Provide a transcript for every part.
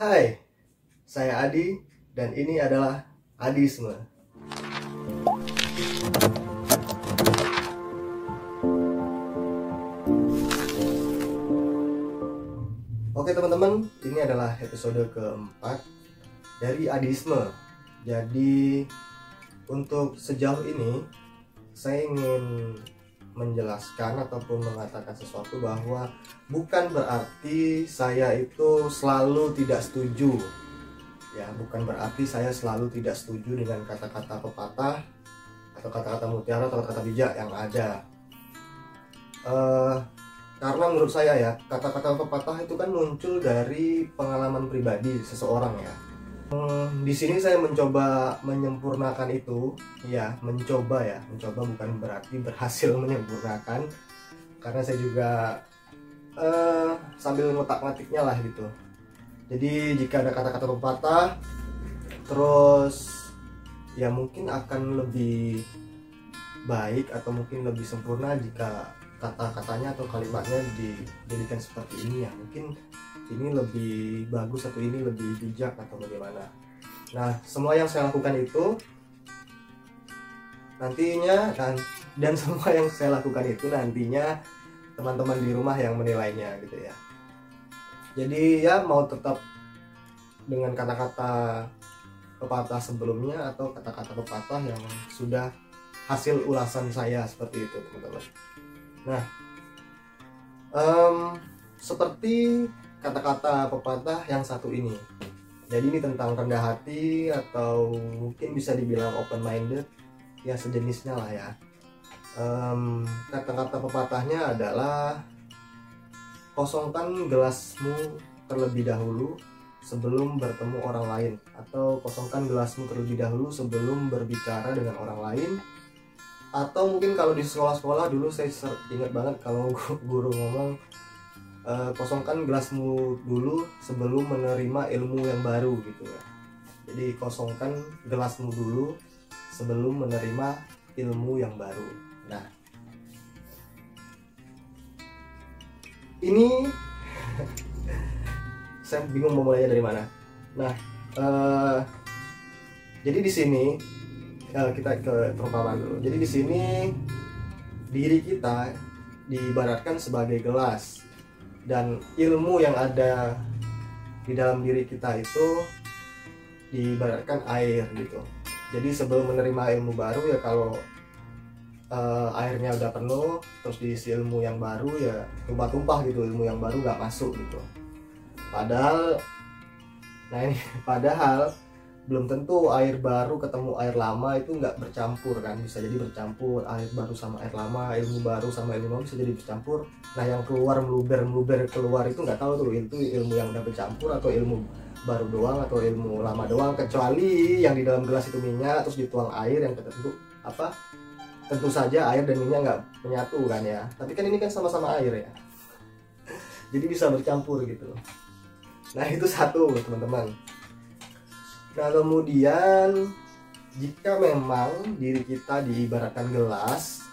Hai, saya Adi dan ini adalah Adisme. Oke teman-teman, ini adalah episode keempat dari Adisme. Jadi untuk sejauh ini saya ingin menjelaskan ataupun mengatakan sesuatu bahwa bukan berarti saya itu selalu tidak setuju. Ya bukan berarti saya selalu tidak setuju dengan kata-kata pepatah atau kata-kata mutiara atau kata-kata bijak yang ada. Uh, karena menurut saya ya kata-kata pepatah itu kan muncul dari pengalaman pribadi seseorang ya Hmm, di sini saya mencoba menyempurnakan itu, ya mencoba ya, mencoba bukan berarti berhasil menyempurnakan, karena saya juga uh, sambil ngotak-ngatiknya lah gitu. Jadi jika ada kata-kata pepatah, terus ya mungkin akan lebih baik atau mungkin lebih sempurna jika kata-katanya atau kalimatnya dijadikan seperti ini ya. Mungkin ini lebih bagus atau ini lebih bijak atau bagaimana. Nah semua yang saya lakukan itu nantinya dan dan semua yang saya lakukan itu nantinya teman-teman di rumah yang menilainya gitu ya. Jadi ya mau tetap dengan kata-kata pepatah sebelumnya atau kata-kata pepatah yang sudah hasil ulasan saya seperti itu teman-teman. Nah um, seperti kata-kata pepatah yang satu ini. Jadi ini tentang rendah hati atau mungkin bisa dibilang open minded, ya sejenisnya lah ya. Um, kata-kata pepatahnya adalah kosongkan gelasmu terlebih dahulu sebelum bertemu orang lain atau kosongkan gelasmu terlebih dahulu sebelum berbicara dengan orang lain atau mungkin kalau di sekolah-sekolah dulu saya ingat banget kalau guru ngomong uh, kosongkan gelasmu dulu sebelum menerima ilmu yang baru gitu ya. Jadi kosongkan gelasmu dulu sebelum menerima ilmu yang baru. Nah ini saya bingung mau mulainya dari mana. Nah uh, jadi di sini uh, kita ke perumpamaan dulu. Jadi di sini diri kita diibaratkan sebagai gelas dan ilmu yang ada di dalam diri kita itu diibaratkan air gitu. Jadi sebelum menerima ilmu baru ya kalau uh, airnya udah penuh terus diisi ilmu yang baru ya tumpah-tumpah gitu ilmu yang baru gak masuk gitu. Padahal nah ini padahal belum tentu air baru ketemu air lama itu nggak bercampur kan bisa jadi bercampur air baru sama air lama ilmu baru sama ilmu lama bisa jadi bercampur. Nah yang keluar meluber meluber keluar itu nggak tahu tuh itu ilmu yang udah bercampur atau ilmu baru doang atau ilmu lama doang kecuali yang di dalam gelas itu minyak terus dituang air yang tertentu apa tentu saja air dan minyak nggak menyatu kan ya. Tapi kan ini kan sama-sama air ya. Jadi bisa bercampur gitu. Nah itu satu teman-teman Nah kemudian jika memang diri kita diibaratkan gelas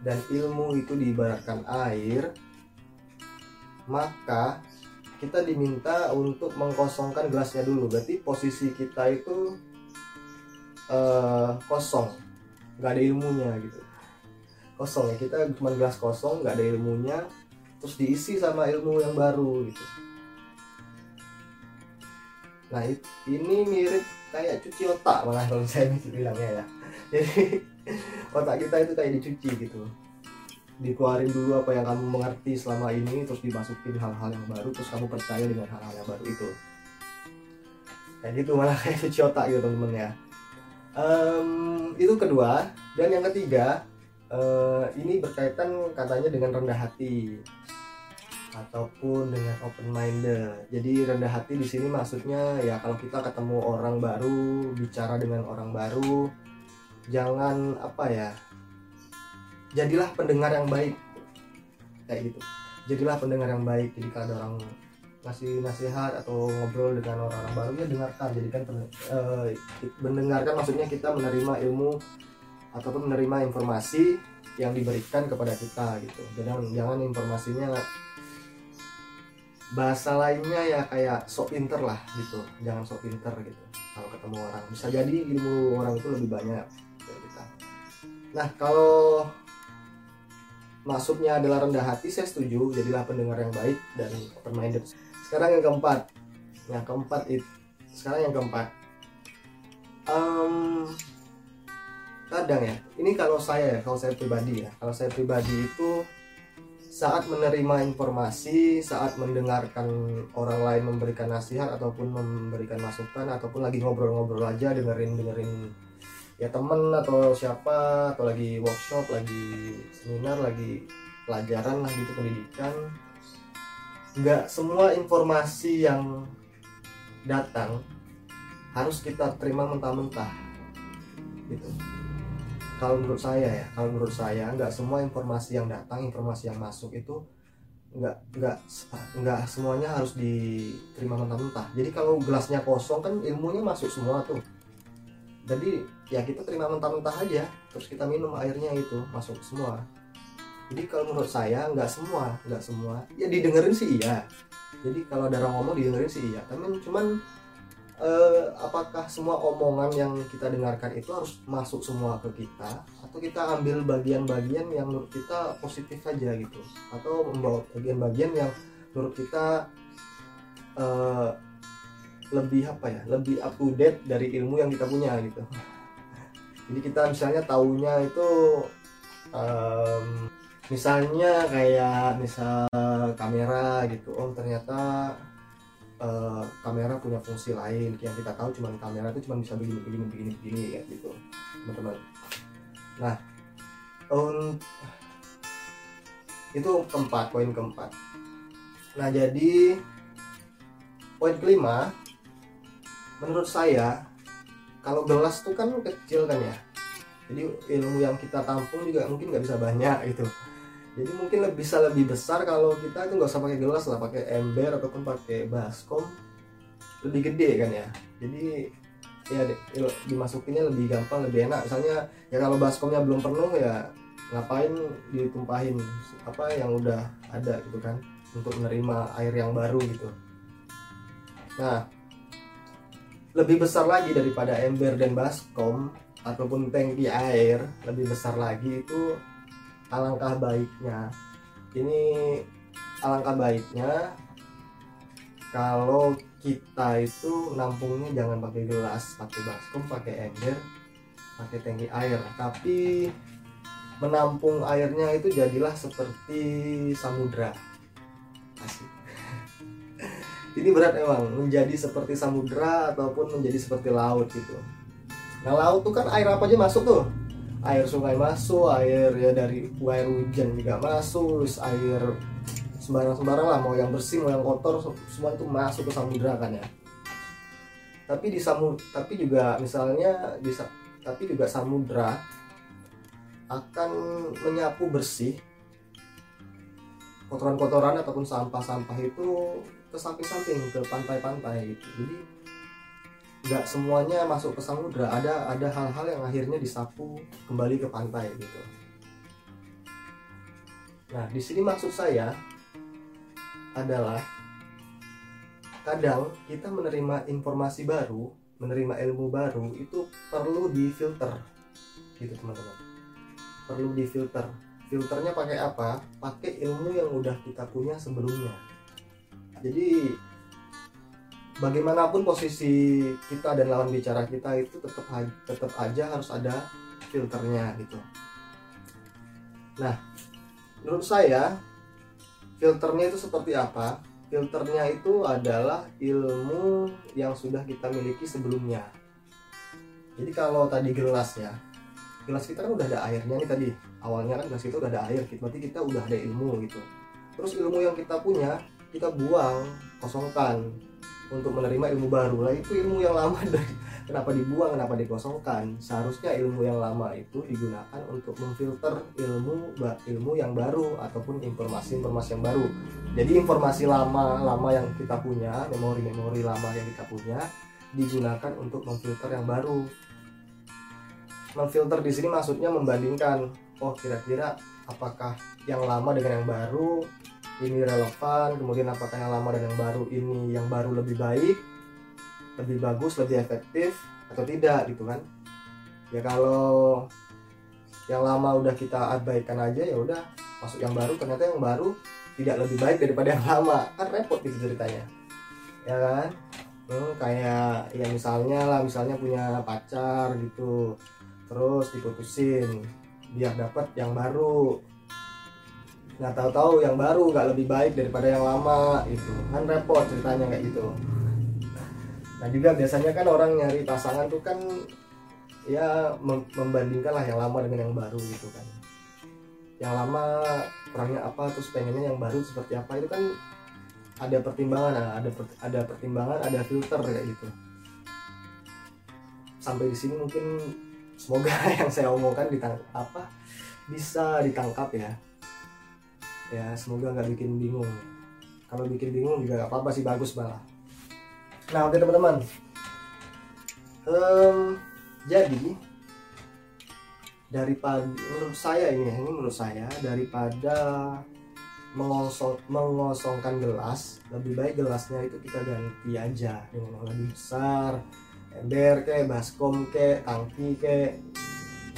dan ilmu itu diibaratkan air, maka kita diminta untuk mengkosongkan gelasnya dulu. Berarti posisi kita itu uh, kosong, nggak ada ilmunya gitu. Kosong ya kita cuma gelas kosong, nggak ada ilmunya, terus diisi sama ilmu yang baru gitu nah ini mirip kayak cuci otak malah kalau saya bilangnya ya. Jadi otak kita itu kayak dicuci gitu. Dikeluarin dulu apa yang kamu mengerti selama ini terus dimasukin hal-hal yang baru terus kamu percaya dengan hal-hal yang baru itu. Kayak gitu malah kayak cuci otak gitu temen-temen ya. Um, itu kedua. Dan yang ketiga uh, ini berkaitan katanya dengan rendah hati ataupun dengan open minded. Jadi rendah hati di sini maksudnya ya kalau kita ketemu orang baru, bicara dengan orang baru, jangan apa ya? Jadilah pendengar yang baik. Kayak gitu. Jadilah pendengar yang baik. Jadi kalau ada orang ngasih nasihat atau ngobrol dengan orang-orang baru ya dengarkan. Jadikan uh, mendengarkan maksudnya kita menerima ilmu ataupun menerima informasi yang diberikan kepada kita gitu. Jangan jangan informasinya bahasa lainnya ya kayak sok pinter lah gitu. Jangan sok pinter gitu. Kalau ketemu orang. Bisa jadi ilmu orang itu lebih banyak dari kita. Nah kalau maksudnya adalah rendah hati saya setuju. Jadilah pendengar yang baik dan open minded sekarang yang keempat. Yang keempat itu sekarang yang keempat. Um, kadang ya ini kalau saya ya kalau saya pribadi ya. Kalau saya pribadi itu saat menerima informasi, saat mendengarkan orang lain memberikan nasihat ataupun memberikan masukan ataupun lagi ngobrol-ngobrol aja dengerin dengerin ya temen atau siapa atau lagi workshop, lagi seminar, lagi pelajaran lah gitu pendidikan. Nggak semua informasi yang datang harus kita terima mentah-mentah gitu kalau menurut saya ya kalau menurut saya nggak semua informasi yang datang informasi yang masuk itu nggak nggak nggak semuanya harus diterima mentah-mentah. Jadi kalau gelasnya kosong kan ilmunya masuk semua tuh. Jadi ya kita terima mentah-mentah aja terus kita minum airnya itu masuk semua. Jadi kalau menurut saya nggak semua nggak semua. Ya didengerin sih iya. Jadi kalau ada orang ngomong didengerin sih iya. Tapi cuman eh, apakah semua omongan yang kita dengarkan itu harus masuk semua ke kita? Atau kita ambil bagian-bagian yang menurut kita positif saja gitu? Atau membawa bagian-bagian yang menurut kita eh, lebih apa ya? Lebih up to date dari ilmu yang kita punya gitu. Jadi kita misalnya tahunya itu um, misalnya kayak misal kamera gitu. Oh ternyata uh, kamera punya fungsi lain. Yang kita tahu cuma kamera itu cuma bisa begini begini begini begini ya gitu teman-teman. Nah um, itu keempat poin keempat. Nah jadi poin kelima menurut saya kalau gelas tuh kan kecil kan ya. Jadi ilmu yang kita tampung juga mungkin nggak bisa banyak gitu jadi mungkin lebih bisa lebih besar kalau kita itu nggak usah pakai gelas lah pakai ember ataupun pakai baskom lebih gede kan ya. Jadi ya dimasukinnya lebih gampang lebih enak. Misalnya ya kalau baskomnya belum penuh ya ngapain ditumpahin apa yang udah ada gitu kan untuk menerima air yang baru gitu. Nah lebih besar lagi daripada ember dan baskom ataupun tangki air lebih besar lagi itu alangkah baiknya. Ini alangkah baiknya kalau kita itu nampungnya jangan pakai gelas pakai baskom pakai ember pakai tangki air. Tapi menampung airnya itu jadilah seperti samudra. Ini berat emang menjadi seperti samudra ataupun menjadi seperti laut gitu. Nah laut tuh kan air apa aja masuk tuh air sungai masuk air ya dari air hujan juga masuk air sembarang-sembarang lah mau yang bersih mau yang kotor semua itu masuk ke samudra kan ya. Tapi di samud tapi juga misalnya di tapi juga samudra akan menyapu bersih. Kotoran-kotoran ataupun sampah-sampah itu ke samping-samping ke pantai-pantai gitu. Jadi nggak semuanya masuk ke samudra ada ada hal-hal yang akhirnya disapu kembali ke pantai gitu. Nah di sini maksud saya adalah kadang kita menerima informasi baru menerima ilmu baru itu perlu difilter gitu teman-teman. Perlu difilter. Filternya pakai apa? Pakai ilmu yang udah kita punya sebelumnya. Jadi bagaimanapun posisi kita dan lawan bicara kita itu tetap tetap aja harus ada filternya gitu. Nah, menurut saya filternya itu seperti apa? Filternya itu adalah ilmu yang sudah kita miliki sebelumnya. Jadi kalau tadi gelas ya, gelas kita kan udah ada airnya nih tadi. Awalnya kan gelas kita udah ada air, berarti kita udah ada ilmu gitu. Terus ilmu yang kita punya kita buang, kosongkan untuk menerima ilmu baru lah itu ilmu yang lama dari kenapa dibuang kenapa dikosongkan. Seharusnya ilmu yang lama itu digunakan untuk memfilter ilmu ilmu yang baru ataupun informasi-informasi yang baru. Jadi informasi lama lama yang kita punya memori-memori lama yang kita punya digunakan untuk memfilter yang baru. Memfilter di sini maksudnya membandingkan oh kira-kira apakah yang lama dengan yang baru ini relevan kemudian apakah yang lama dan yang baru ini yang baru lebih baik lebih bagus lebih efektif atau tidak gitu kan? Ya kalau yang lama udah kita abaikan aja ya udah masuk yang baru ternyata yang baru tidak lebih baik daripada yang lama. Kan repot gitu ceritanya. Ya kan? Hmm, kayak ya misalnya lah misalnya punya pacar gitu terus diputusin biar dapat yang baru nggak tahu-tahu yang baru nggak lebih baik daripada yang lama itu kan repot ceritanya kayak gitu. Nah juga biasanya kan orang nyari pasangan tuh kan ya mem membandingkan lah yang lama dengan yang baru gitu kan. Yang lama kurangnya apa terus pengennya yang baru seperti apa itu kan ada pertimbangan ada ada pertimbangan ada filter kayak gitu. Sampai di sini mungkin semoga yang saya omongkan ditang apa bisa ditangkap ya ya semoga nggak bikin bingung. Kalau bikin bingung juga nggak apa-apa sih bagus malah. Nah oke teman-teman. Um, jadi daripada menurut saya ini ini menurut saya daripada mengosong mengosongkan gelas lebih baik gelasnya itu kita ganti aja dengan yang lebih besar. Ember ke baskom ke tangki ke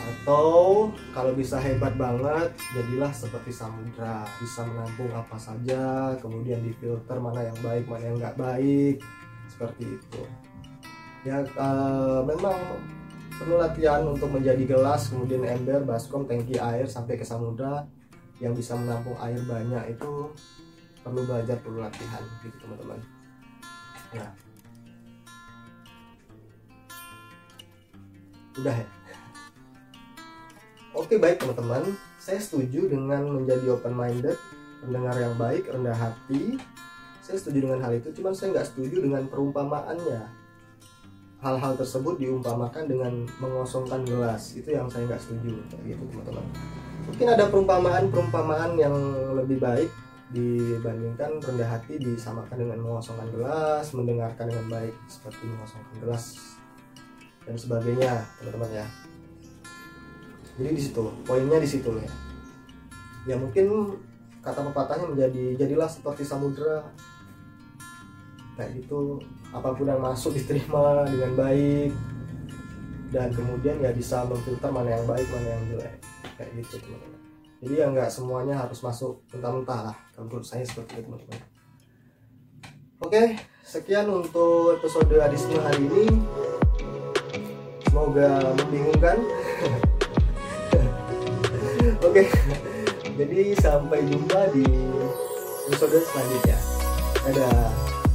atau kalau bisa hebat banget jadilah seperti samudra. Bisa menampung apa saja kemudian difilter mana yang baik mana yang nggak baik. Seperti itu. Ya uh, memang perlu latihan untuk menjadi gelas kemudian ember baskom tangki air sampai ke samudra. Yang bisa menampung air banyak itu perlu belajar perlu latihan gitu teman-teman. Ya udah ya Oke baik teman-teman, saya setuju dengan menjadi open minded, pendengar yang baik, rendah hati. Saya setuju dengan hal itu, cuman saya nggak setuju dengan perumpamaannya. Hal-hal tersebut diumpamakan dengan mengosongkan gelas, itu yang saya nggak setuju, kayak gitu teman-teman. Mungkin ada perumpamaan-perumpamaan yang lebih baik dibandingkan rendah hati disamakan dengan mengosongkan gelas, mendengarkan dengan baik seperti mengosongkan gelas dan sebagainya, teman-teman ya jadi di situ poinnya di situ ya. Ya mungkin kata pepatahnya menjadi jadilah seperti samudra kayak gitu apa pun yang masuk diterima dengan baik. Dan kemudian ya bisa memfilter mana yang baik mana yang jelek. Kayak gitu teman-teman. Jadi ya nggak semuanya harus masuk mentah-mentah lah menurut saya seperti itu teman-teman. Oke sekian untuk episode adisme hari ini. Semoga membingungkan Oke. Jadi sampai jumpa di episode selanjutnya. Dadah.